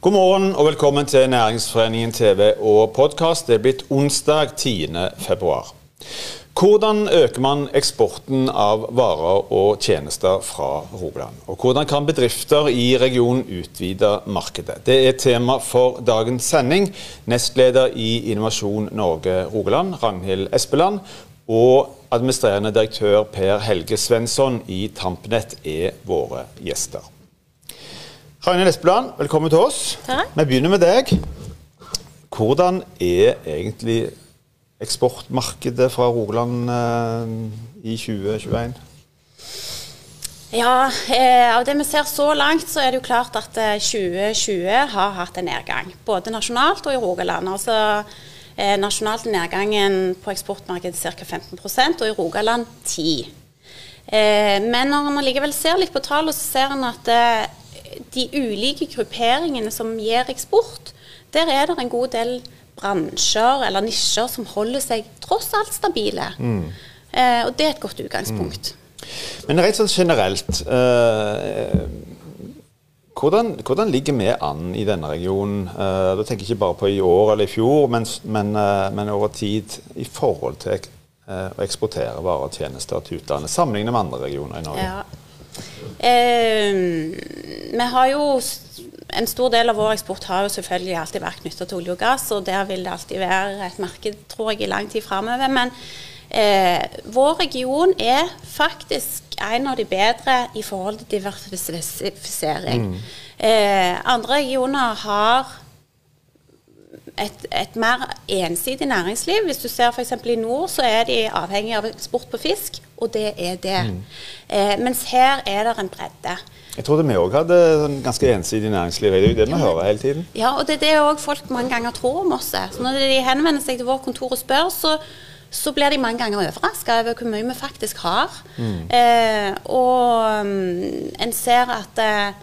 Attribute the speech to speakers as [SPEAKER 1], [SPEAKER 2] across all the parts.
[SPEAKER 1] God morgen og velkommen til Næringsforeningen TV og podkast. Det er blitt onsdag 10. februar. Hvordan øker man eksporten av varer og tjenester fra Rogaland? Og hvordan kan bedrifter i regionen utvide markedet? Det er tema for dagens sending. Nestleder i Innovasjon Norge Rogaland, Ragnhild Espeland, og administrerende direktør Per Helge Svensson i Tampnett er våre gjester. Ragnhild Espeland, velkommen til oss.
[SPEAKER 2] Takk.
[SPEAKER 1] Vi begynner med deg. Hvordan er egentlig eksportmarkedet fra Rogaland eh, i 2021?
[SPEAKER 2] Ja, eh, av det vi ser så langt, så er det jo klart at eh, 2020 har hatt en nedgang. Både nasjonalt og i Rogaland. Altså, eh, nasjonalt er nedgangen på eksportmarkedet ca. 15% og i Rogaland 10 eh, Men når man likevel ser litt på tallene, så ser en at eh, de ulike grupperingene som gir eksport, der er det en god del bransjer eller nisjer som holder seg tross alt stabile. Eh, og det er et godt utgangspunkt.
[SPEAKER 1] Men rett sånn generelt eh, hvordan, hvordan ligger vi an i denne regionen? Eh, da tenker jeg ikke bare på i år eller i fjor, men, men, eh, men over tid i forhold til eh, å eksportere varer og tjenester til utlandet, sammenlignet med andre regioner i Norge.
[SPEAKER 2] Ja. Eh, vi har jo En stor del av vår eksport har jo selvfølgelig alltid vært knytta til olje og gass, og der vil det alltid være et marked, tror jeg, i lang tid framover. Men eh, vår region er faktisk en av de bedre i forhold til diversifisering. Eh, andre regioner har et, et mer ensidig næringsliv. Hvis du ser f.eks. i nord, så er de avhengig av eksport på fisk, og det er det. Eh, mens her er det en bredde.
[SPEAKER 1] Jeg trodde vi òg hadde sånn ganske ensidig næringsliv. Det er jo det vi hører hele tiden.
[SPEAKER 2] Ja, og det er det òg folk mange ganger tror om oss. Så når de henvender seg til vårt kontor og spør, så, så blir de mange ganger overraska over hvor mye vi faktisk har. Eh, og um, en ser at eh,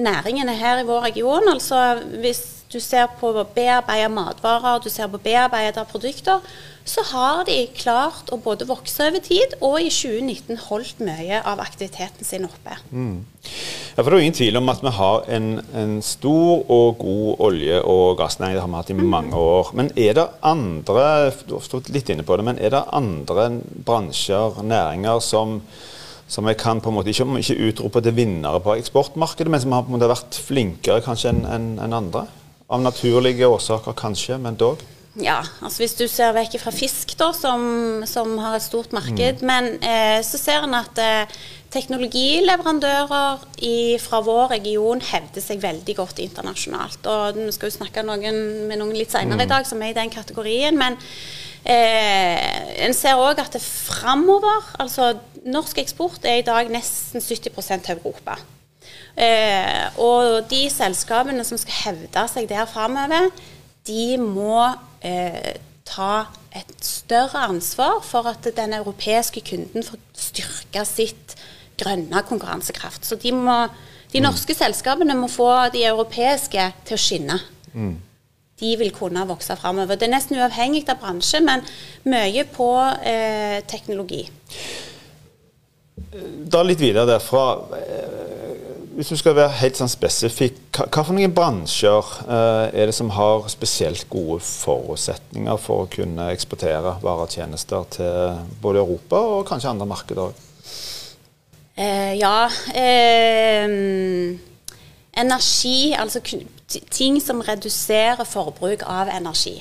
[SPEAKER 2] næringene her i vår region, altså hvis du ser på bearbeida matvarer, du ser på bearbeida produkter, så har de klart å både vokse over tid, og i 2019 holdt mye av aktiviteten sin oppe.
[SPEAKER 1] Ja, for Det er ingen tvil om at vi har en, en stor og god olje- og gassnæring. Det har vi hatt i mange år. Men er det andre du har stått litt inne på det, men er det andre bransjer, næringer, som, som jeg kan på en måte ikke, ikke utrope til vinnere på eksportmarkedet, men som har på en måte vært flinkere kanskje enn en, enn andre? Av naturlige årsaker kanskje, men dog?
[SPEAKER 2] Ja, altså hvis du ser vekk fra fisk, da, som, som har et stort marked, men eh, så ser en at eh, teknologileverandører i, fra vår region hevder seg veldig godt internasjonalt. Og Vi skal jo snakke noen, med noen litt senere i dag som er i den kategorien. Men eh, en ser òg at det framover Altså norsk eksport er i dag nesten 70 til Europa. Eh, og de selskapene som skal hevde seg der framover, de må eh, ta et større ansvar for at den europeiske kunden får styrke sitt grønne konkurransekraft. Så de, må, de norske selskapene må få de europeiske til å skinne. De vil kunne vokse framover. Det er nesten uavhengig av bransje, men mye på eh, teknologi.
[SPEAKER 1] Da litt videre derfra. Hvis du skal være helt sånn spesifikk, noen bransjer eh, er det som har spesielt gode forutsetninger for å kunne eksportere varer og tjenester til både Europa og kanskje andre markeder òg?
[SPEAKER 2] Eh, ja eh, Energi, altså ting som reduserer forbruk av energi.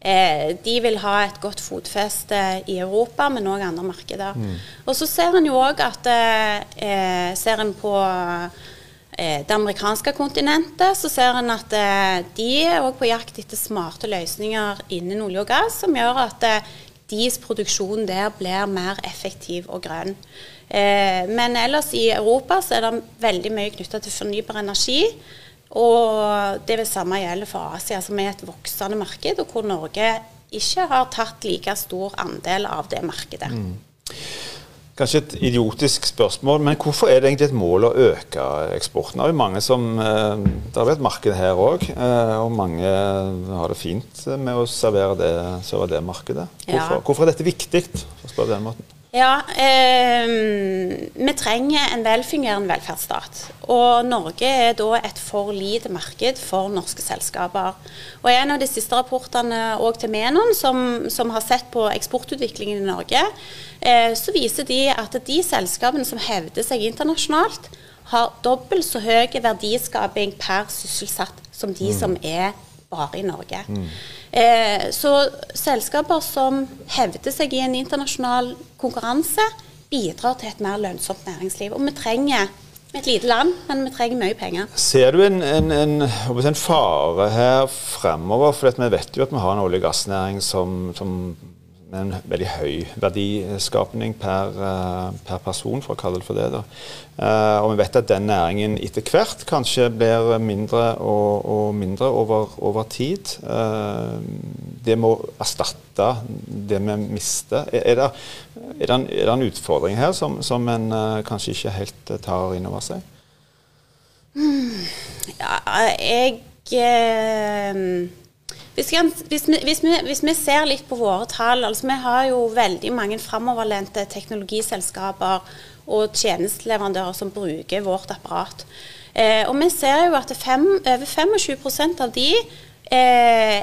[SPEAKER 2] Eh, de vil ha et godt fotfeste i Europa, men òg andre markeder. Og så ser en jo òg at eh, eh, Ser en på eh, det amerikanske kontinentet, så ser en at eh, de er òg på jakt etter smarte løsninger innen olje og gass, som gjør at eh, deres produksjon der blir mer effektiv og grønn. Eh, men ellers i Europa så er det veldig mye knytta til fornybar energi. Og det vil samme gjelde for Asia, som er et voksende marked, og hvor Norge ikke har tatt like stor andel av det markedet.
[SPEAKER 1] Kanskje et idiotisk spørsmål, men hvorfor er det egentlig et mål å øke eksporten? Det er jo mange som, eh, det har vært marked her òg, og mange har det fint med å servere det, servere det markedet. Hvorfor,
[SPEAKER 2] Ja.
[SPEAKER 1] hvorfor er dette viktig? for å spørre den måten?
[SPEAKER 2] Ja, eh, vi trenger en velfungerende velferdsstat. Og Norge er da et for lite marked for norske selskaper. Og En av de siste rapportene til Menon, som, som, har sett på eksportutviklingen i Norge, eh, så viser de at de selskapene som hevder seg internasjonalt, har dobbelt så høy verdiskaping per sysselsatt som de mm. som er bare i Norge. Mm. Eh, så selskaper som hevder seg i en internasjonal konkurranse, bidrar til et mer lønnsomt næringsliv. Og vi trenger et lite land, men vi trenger mye penger.
[SPEAKER 1] Ser du en, en, en, en fare her fremover? For vi vet jo at vi har en olje- og gassnæring som, som med en veldig høy verdiskapning per, uh, per, person, for å kalle det for det. Uh, og vi vet at den næringen etter hvert kanskje blir mindre og, og mindre over, over tid. Uh, det må erstatte det vi mister. Er, det, er, det en, er, det, en, utfordring her som, som en kanskje ikke helt tar inn over seg?
[SPEAKER 2] Hmm. Ja, jeg hvis, hvis, vi, hvis, vi, hvis, vi, ser litt på våre tall altså Vi har jo veldig mange framoverlente teknologiselskaper og tjenesteleverandører som bruker vårt apparat. Eh, og vi ser jo at fem, over 25 av de eh,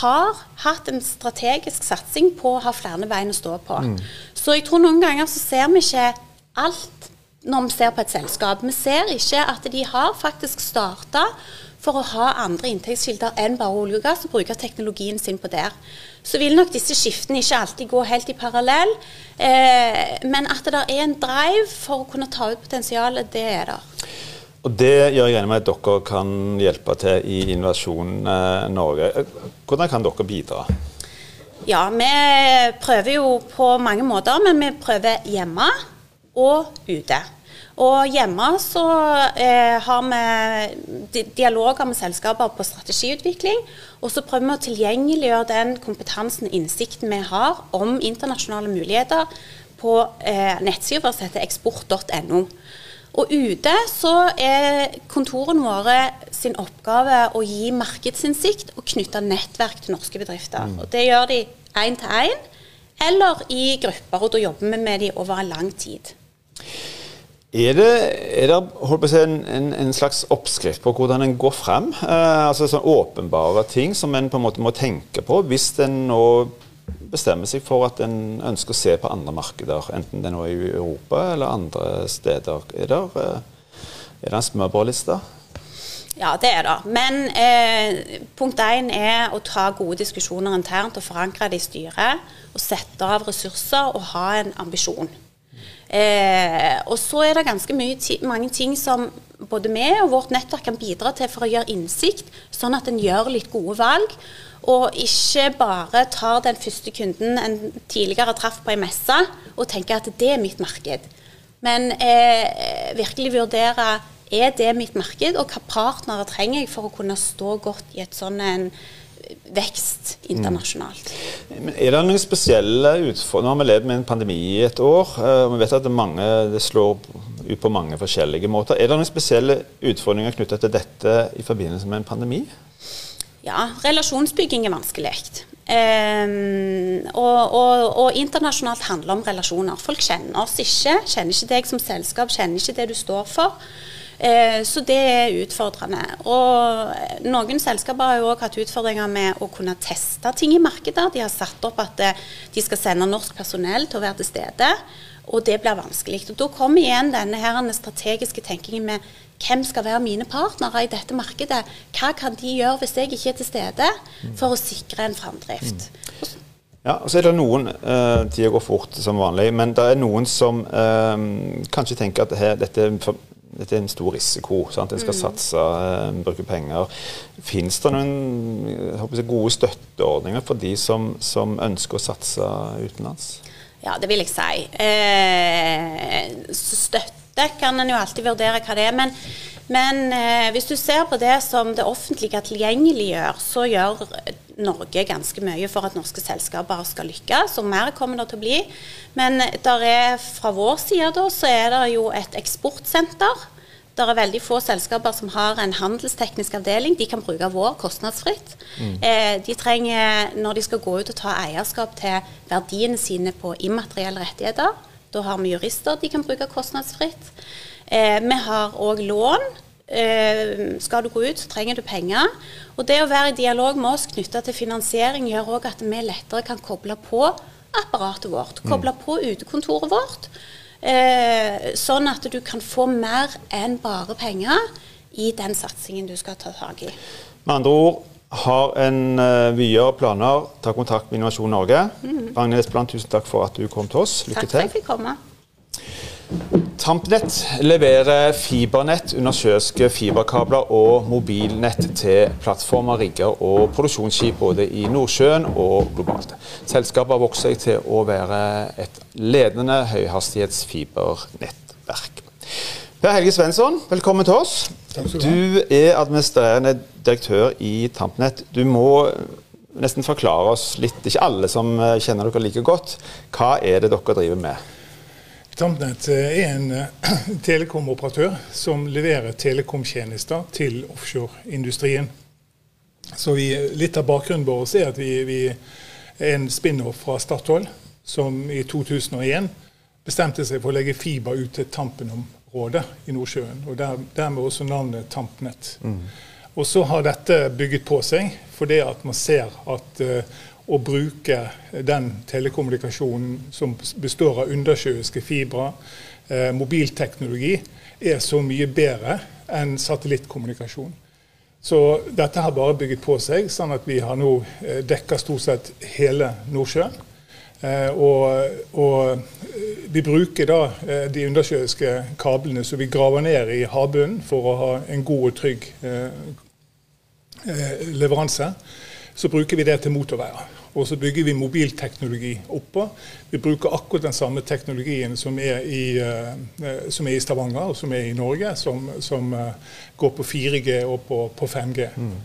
[SPEAKER 2] har hatt en strategisk satsing på å ha flere bein å stå på. Mm. Så jeg tror noen ganger så ser vi ikke alt når vi ser på et selskap. Vi ser ikke at de har faktisk starta for å ha andre inntektskilder enn bare olje og gass, og bruke teknologien sin på der. Så vil nok disse skiftene ikke alltid gå helt i parallell, eh, men at det er en drive for å kunne ta ut potensialet, det er det.
[SPEAKER 1] Og Det gjør jeg enig med at dere kan hjelpe til i Innovasjon eh, Norge. Hvordan kan dere bidra?
[SPEAKER 2] Ja, Vi prøver jo på mange måter, men vi prøver hjemme og ute. Og hjemme så eh, har vi dialoger med selskaper på strategiutvikling. Og så prøver vi å tilgjengeliggjøre den kompetansen og innsikten vi har om internasjonale muligheter på eh, nettsida som heter eksport.no. Og ute så er kontorene våre sin oppgave å gi markedsinnsikt og knytte nettverk til norske bedrifter. Mm. Og Det gjør de én til én eller i grupper, og da jobber vi med de over en lang tid.
[SPEAKER 1] Er det, er det si, en, en, en, slags oppskrift på hvordan en går frem? Eh, altså sånn Åpenbare ting som en på en måte må tenke på hvis en nå bestemmer seg for at en ønsker å se på andre markeder, enten det nå er i Europa eller andre steder. Er det, eh, er det en smørbrødliste?
[SPEAKER 2] Ja, det er det. Men eh, punkt én er å ta gode diskusjoner internt og forankre det i styret. Og sette av ressurser og ha en ambisjon. Eh, og så er det ganske mange ting som både vi og vårt nettverk kan bidra til for å gjøre innsikt, sånn at en gjør litt gode valg. Og ikke bare tar den første kunden en tidligere traff på ei messe og tenker at det er mitt marked. Men eh, virkelig vurdere er det mitt marked, og hva partnere trenger jeg for å kunne stå godt i et sånn en vekst internasjonalt.
[SPEAKER 1] Mm. Er det noen spesielle utfordringer? Nå har vi levd med en pandemi i et år. Eh, og vi vet at det, mange, det slår ut på mange forskjellige måter. Er det noen spesielle utfordringer knyttet til dette i forbindelse med en pandemi?
[SPEAKER 2] Ja, relasjonsbygging er vanskelig. Um, og, og, og, internasjonalt handler om relasjoner. Folk kjenner oss ikke. Kjenner ikke deg som selskap, kjenner ikke det du står for. Eh, så det er utfordrende. Og noen selskaper har jo òg hatt utfordringer med å kunne teste ting i markedet. De har satt opp at eh, de skal sende norsk personell til å være til stede, og det blir vanskelig. Og Da kommer igjen denne her strategiske tenkingen med hvem skal være mine partnere i dette markedet? Hva kan de gjøre hvis jeg ikke er til stede, for å sikre en framdrift?
[SPEAKER 1] Ja, og så er det noen eh, Tida går fort som vanlig, men det er noen som eh, kanskje tenker at her, dette dette er en stor risiko. Sant? En skal mm. satse, uh, bruke penger. Fins det noen jeg, gode støtteordninger for de som, som, ønsker å satse utenlands?
[SPEAKER 2] Ja, det vil jeg si. Eh, støtte kan en jo alltid vurdere hva det er. Men, men eh, hvis du ser på det som det offentlige tilgjengeliggjør, så gjør Norge ganske mye for at norske selskaper skal lykkes, og mer kommer det til å bli. Men er, fra vår side da, så er det jo et eksportsenter. Det er veldig få selskaper som har en handelsteknisk avdeling. De kan bruke vår kostnadsfritt. Mm. Eh, de trenger, når de skal gå ut og ta eierskap til verdiene sine på immaterielle rettigheter, Da har vi jurister de kan bruke kostnadsfritt. Eh, vi har òg lån. Eh, skal du gå ut, så trenger du penger. Og det å være i dialog med oss knytta til finansiering gjør òg at vi lettere kan koble på apparatet vårt. Koble mm. på utekontoret vårt. Eh, sånn at du kan få mer enn bare penger i den satsingen du skal ta tak i.
[SPEAKER 1] Med andre ord, har en uh, videre planer, ta kontakt med Innovasjon Norge. Mm. Ragnhild Espeland, tusen takk for at du kom til oss. Lykke
[SPEAKER 2] til. Takk for at jeg fikk komme.
[SPEAKER 1] Tampnett leverer fibernett, undersjøiske fiberkabler og mobilnett til plattformer, rigger og produksjonsskip både i Nordsjøen og globalt. Selskapet har vokst seg til å være et ledende høyhastighetsfibernettverk. Per Helge Svensson, velkommen til oss. Du er administrerende direktør i Tampnett. Du må nesten forklare oss litt, ikke alle som eh, kjenner dere like godt. Hva er det dere driver med?
[SPEAKER 3] Tampnett eh, er en eh, telekomoperatør som leverer telekomtjenester til offshoreindustrien. Så vi, Litt av bakgrunnen vår er at vi, vi er en spin-off fra Statoil, som i 2001 bestemte seg for å legge fiber ut til Tampenområdet i Nordsjøen. Og der, dermed også navnet Tampnett. Mm. Og så har dette bygget på seg fordi at man ser at uh, å bruke den telekommunikasjonen som består av undersjøiske fibre, uh, mobilteknologi, er så mye bedre enn satellittkommunikasjon. Så dette har bare bygget på seg, sånn at vi har nå uh, dekka stort sett hele Nordsjøen. Og, og, vi bruker da de undersjøiske kablene som vi graver ned i havbunnen for å ha en god og trygg Eh, leveranse, så bruker vi det til motorveier. Og så bygger vi mobilteknologi oppå. Vi bruker akkurat den samme teknologien som er i, som er i Stavanger og som er i Norge, som, som går på 4G og på, på 5G. Mm.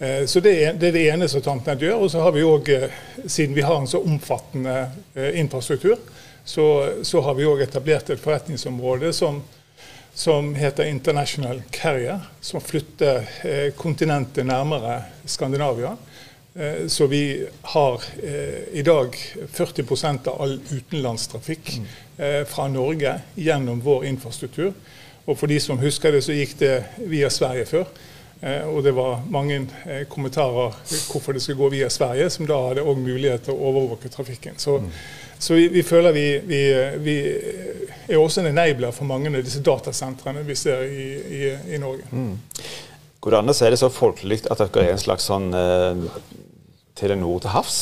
[SPEAKER 3] Uh, så det er, det ene som Tampnett gjør. Og så har vi òg, siden vi har en så omfattende infrastruktur, så, så har vi òg etablert et forretningsområde som, som heter International Carrier, som flytter eh, kontinentet nærmere Skandinavia. Eh, så vi har eh, i dag 40 av all utenlandstrafikk mm. eh, fra Norge gjennom vår infrastruktur. Og for de som husker det, så gikk det via Sverige før. Eh, og det var mange eh, kommentarer hvorfor det skulle gå via Sverige, som da hadde òg mulighet til å overvåke trafikken. Så mm. Så vi, vi føler vi, vi, vi, er også en enabler for mange av disse datasentrene vi ser i, i, i Norge. Mm.
[SPEAKER 1] Går det an å si det så folkelig at dere er en slags sånn eh, Telenor til havs?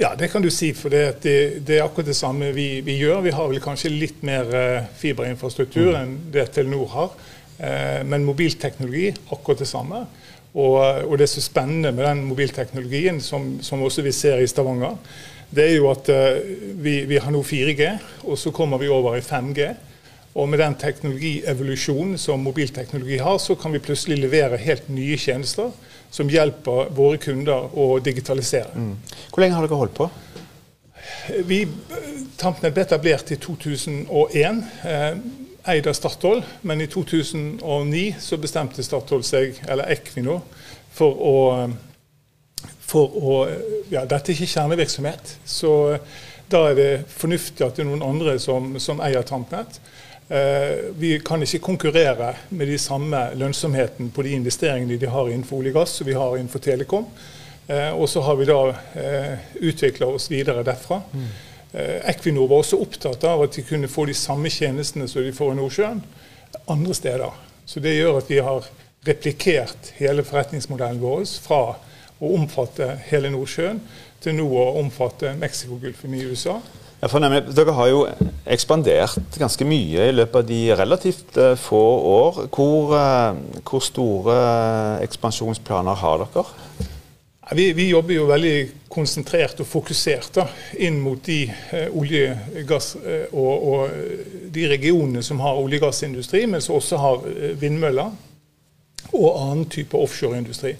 [SPEAKER 3] Ja, det kan du si. For det, det, det er akkurat det samme vi, vi, gjør. Vi har vel kanskje litt mer eh, fiberinfrastruktur mm. enn det Telenor har. Eh, men mobilteknologi akkurat det samme. Og, og, det er så spennende med den mobilteknologien, som, som også vi ser i Stavanger, det er jo at uh, vi, vi, har nå 4G, og så kommer vi over i 5G. Og med den teknologievolusjonen som mobilteknologi har, så kan vi plutselig levere helt nye tjenester som hjelper våre kunder å digitalisere. Mm.
[SPEAKER 1] Hvor lenge har dere holdt på?
[SPEAKER 3] Vi, Tampnet ble etablert i 2001. Eid av Statoil, men i 2009 så bestemte Statoil seg, eller Equinor, for å for å Ja, dette er ikke kjernevirksomhet. Så da er det fornuftig at det er noen andre som, som eier Tampnett. Eh, vi kan ikke konkurrere med de samme lønnsomheten på de investeringene de har innenfor olje og gass som vi har innenfor telekom. Eh, og så har vi da eh, utvikla oss videre derfra. Mm. Eh, Equinor var også opptatt av at de kunne få de samme tjenestene som de får i Nordsjøen, andre steder. Så det gjør at vi har replikert hele forretningsmodellen vår fra å omfatte hele Nordsjøen, til nå å omfatte Mexicogolfen i USA.
[SPEAKER 1] Ja, nemlig, Dere har jo ekspandert ganske mye i løpet av de relativt uh, få år. Hvor, uh, hvor, store ekspansjonsplaner har dere?
[SPEAKER 3] Vi, vi, jobber jo veldig konsentrert og fokusert da, inn mot de eh, olje-, gass- og, og, de regionene som har olje- og gassindustri, men som også har vindmøller og annen type offshoreindustri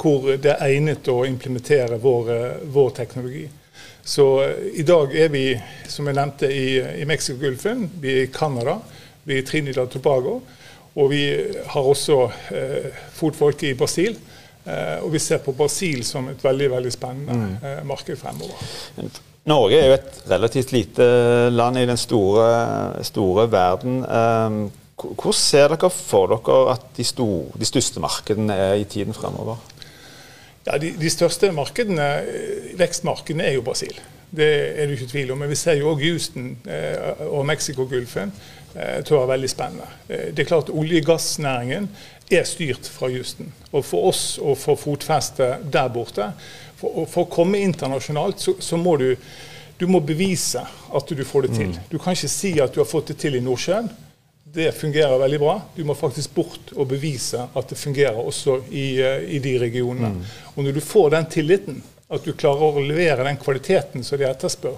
[SPEAKER 3] hvor det er egnet å implementere vår, eh, vår teknologi. Så eh, i dag er vi, som jeg nevnte, i, i Mexicogolfen, vi er i Canada, vi er i Trinidad Tobago, og vi har også eh, fotfolk i Brasil. Eh, og vi ser på Brasil som et veldig veldig spennende mm. eh, marked fremover.
[SPEAKER 1] Norge er jo et relativt lite land i den store, store verden. Hvor hvordan ser dere for dere at de, store, de største markedene er i tiden fremover?
[SPEAKER 3] Ja, de, de, største markedene, vekstmarkedene er jo Brasil. Det er det ikke tvil om. Men vi ser jo òg Houston eh, og Mexicogolfen eh, til å være veldig spennende. Eh, det er klart Olje- og gassnæringen er styrt fra Houston. Og for oss å få fotfeste der borte, for, for, å komme internasjonalt, så, så må du, du må bevise at du får det til. Mm. Du kan ikke si at du har fått det til i Nordsjøen det fungerer veldig bra. Du må faktisk bort og bevise at det fungerer også i, eh, i de regionene. Mm. Og når du får den tilliten, at du klarer å levere den kvaliteten som de etterspør,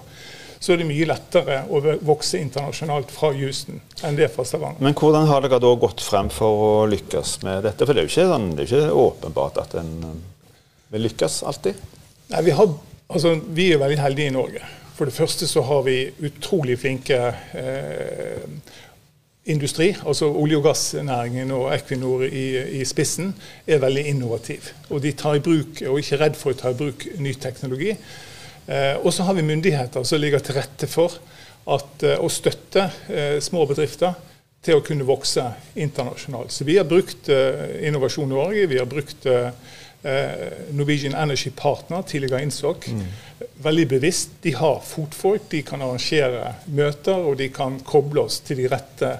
[SPEAKER 3] så er det mye lettere å vokse internasjonalt fra Houston enn det fra Stavanger.
[SPEAKER 1] Men hvordan har dere da gått frem for å lykkes med dette? For det er jo ikke, sånn, det er ikke åpenbart at en eh, vil lykkes alltid?
[SPEAKER 3] Nei, vi, har, altså, vi er veldig heldige i Norge. For det første så har vi utrolig flinke eh, industri, altså olje- og gassnæringen og Equinor i, i, spissen, er veldig innovativ. Og de tar i bruk, og ikke redd for å ta i bruk ny teknologi. Eh, og så har vi myndigheter som ligger til rette for at, eh, å støtte eh, små bedrifter til å kunne vokse internasjonalt. Så vi har brukt Innovasjon Norge, vi har brukt Norwegian Energy Partner, tidligere Innsok, mm. veldig bevisst. De har fotfolk, de kan arrangere møter, og de kan koble oss til de rette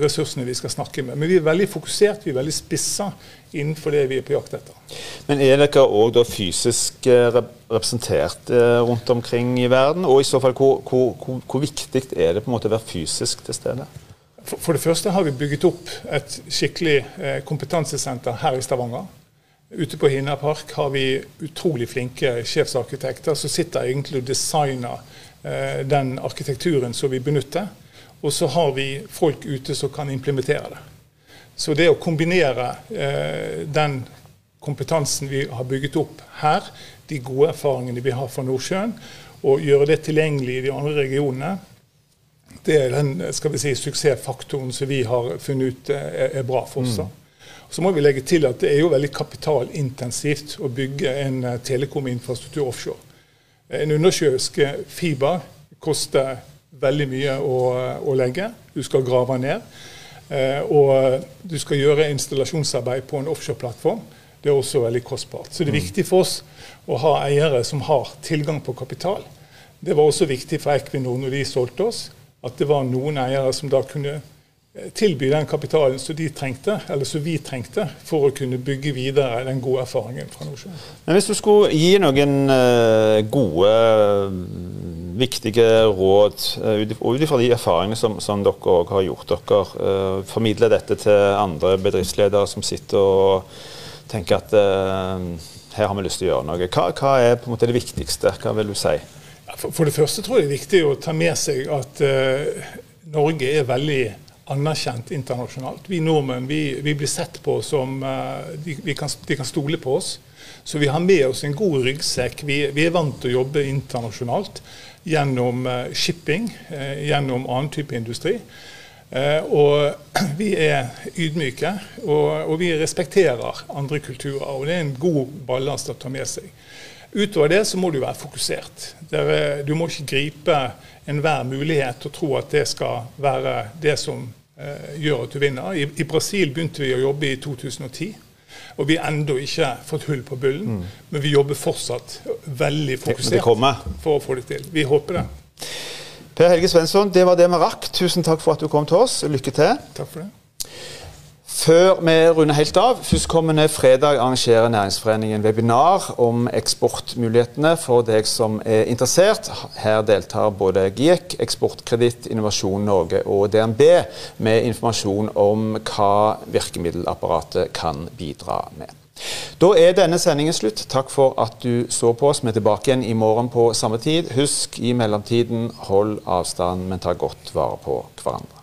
[SPEAKER 3] ressursene vi skal snakke med. Men vi er veldig fokusert, vi er veldig spissa innenfor det vi er på jakt etter.
[SPEAKER 1] Men er dere òg fysisk eh, representert eh, rundt omkring i verden? Og i så fall, hvor, hvor, hvor, hvor viktig er det på en måte å være fysisk til stede?
[SPEAKER 3] For, for det første har vi bygget opp et skikkelig kompetansesenter her i Stavanger. Ute på Hinna park har vi utrolig flinke sjefsarkitekter som sitter egentlig og designer den arkitekturen som vi benytter. Og så har vi folk ute som kan implementere det. Så det å kombinere eh, den kompetansen vi har bygget opp her, de gode erfaringene vi har fra Nordsjøen, og gjøre det tilgjengelig i de andre regionene, det er den skal vi si, suksessfaktoren som vi har funnet ut eh, er, er bra for oss. Mm. Så må vi legge til at det er jo veldig kapitalintensivt å bygge en uh, telekominfrastruktur offshore. En undersjøisk fiber koster veldig mye å, å legge. Du skal grave ned. Eh, og du skal gjøre installasjonsarbeid på en offshoreplattform. Det er også veldig kostbart. Så det er mm. viktig for oss å ha eiere som har tilgang på kapital. Det var også viktig for Equinor når de solgte oss, at det var noen eiere som da kunne eh, tilby den kapitalen som de trengte, eller som vi trengte, for å kunne bygge videre den gode erfaringen fra Nordsjøen.
[SPEAKER 1] Men Hvis du skulle gi noen uh, gode viktige råd og ut ifra de erfaringene som, som dere òg har gjort dere. Uh, formidle dette til andre bedriftsledere som sitter og tenker at uh, her har vi lyst til å gjøre noe. Hva, hva, er på en måte det viktigste? Hva vil du si?
[SPEAKER 3] For, for, det første tror jeg det er viktig å ta med seg at Norge er veldig anerkjent internasjonalt. Vi nordmenn vi, vi blir sett på som de, kan, de kan stole på oss. Så vi har med oss en god ryggsekk. Vi, vi er vant til å jobbe internasjonalt gjennom eh, shipping, eh, gjennom annen type industri. Eh, og vi er ydmyke, og, og, vi respekterer andre kulturer. og Det er en god ballast å ta med seg. Utover det så må du være fokusert. Er, du må ikke gripe enhver mulighet og tro at det skal være det som eh, gjør at du vinner. I, I Brasil begynte vi å jobbe i 2010. Og vi har ennå ikke fått hull på bullen, mm. men vi jobber fortsatt veldig fokusert for å få det til. Vi håper det.
[SPEAKER 1] Per Helge Svensson, det var det vi rakk. Tusen takk for at du kom til oss. Lykke til.
[SPEAKER 3] Takk for det.
[SPEAKER 1] Før vi runder helt av, førstkommende fredag arrangerer Næringsforeningen webinar om eksportmulighetene for deg som er interessert. Her deltar både GIEK, Eksportkreditt, Innovasjon Norge og DNB med informasjon om hva virkemiddelapparatet kan bidra med. Da er denne sendingen slutt. Takk for at du så på oss. Vi er tilbake igjen i morgen på samme tid. Husk i mellomtiden, hold avstand, men ta godt vare på hverandre.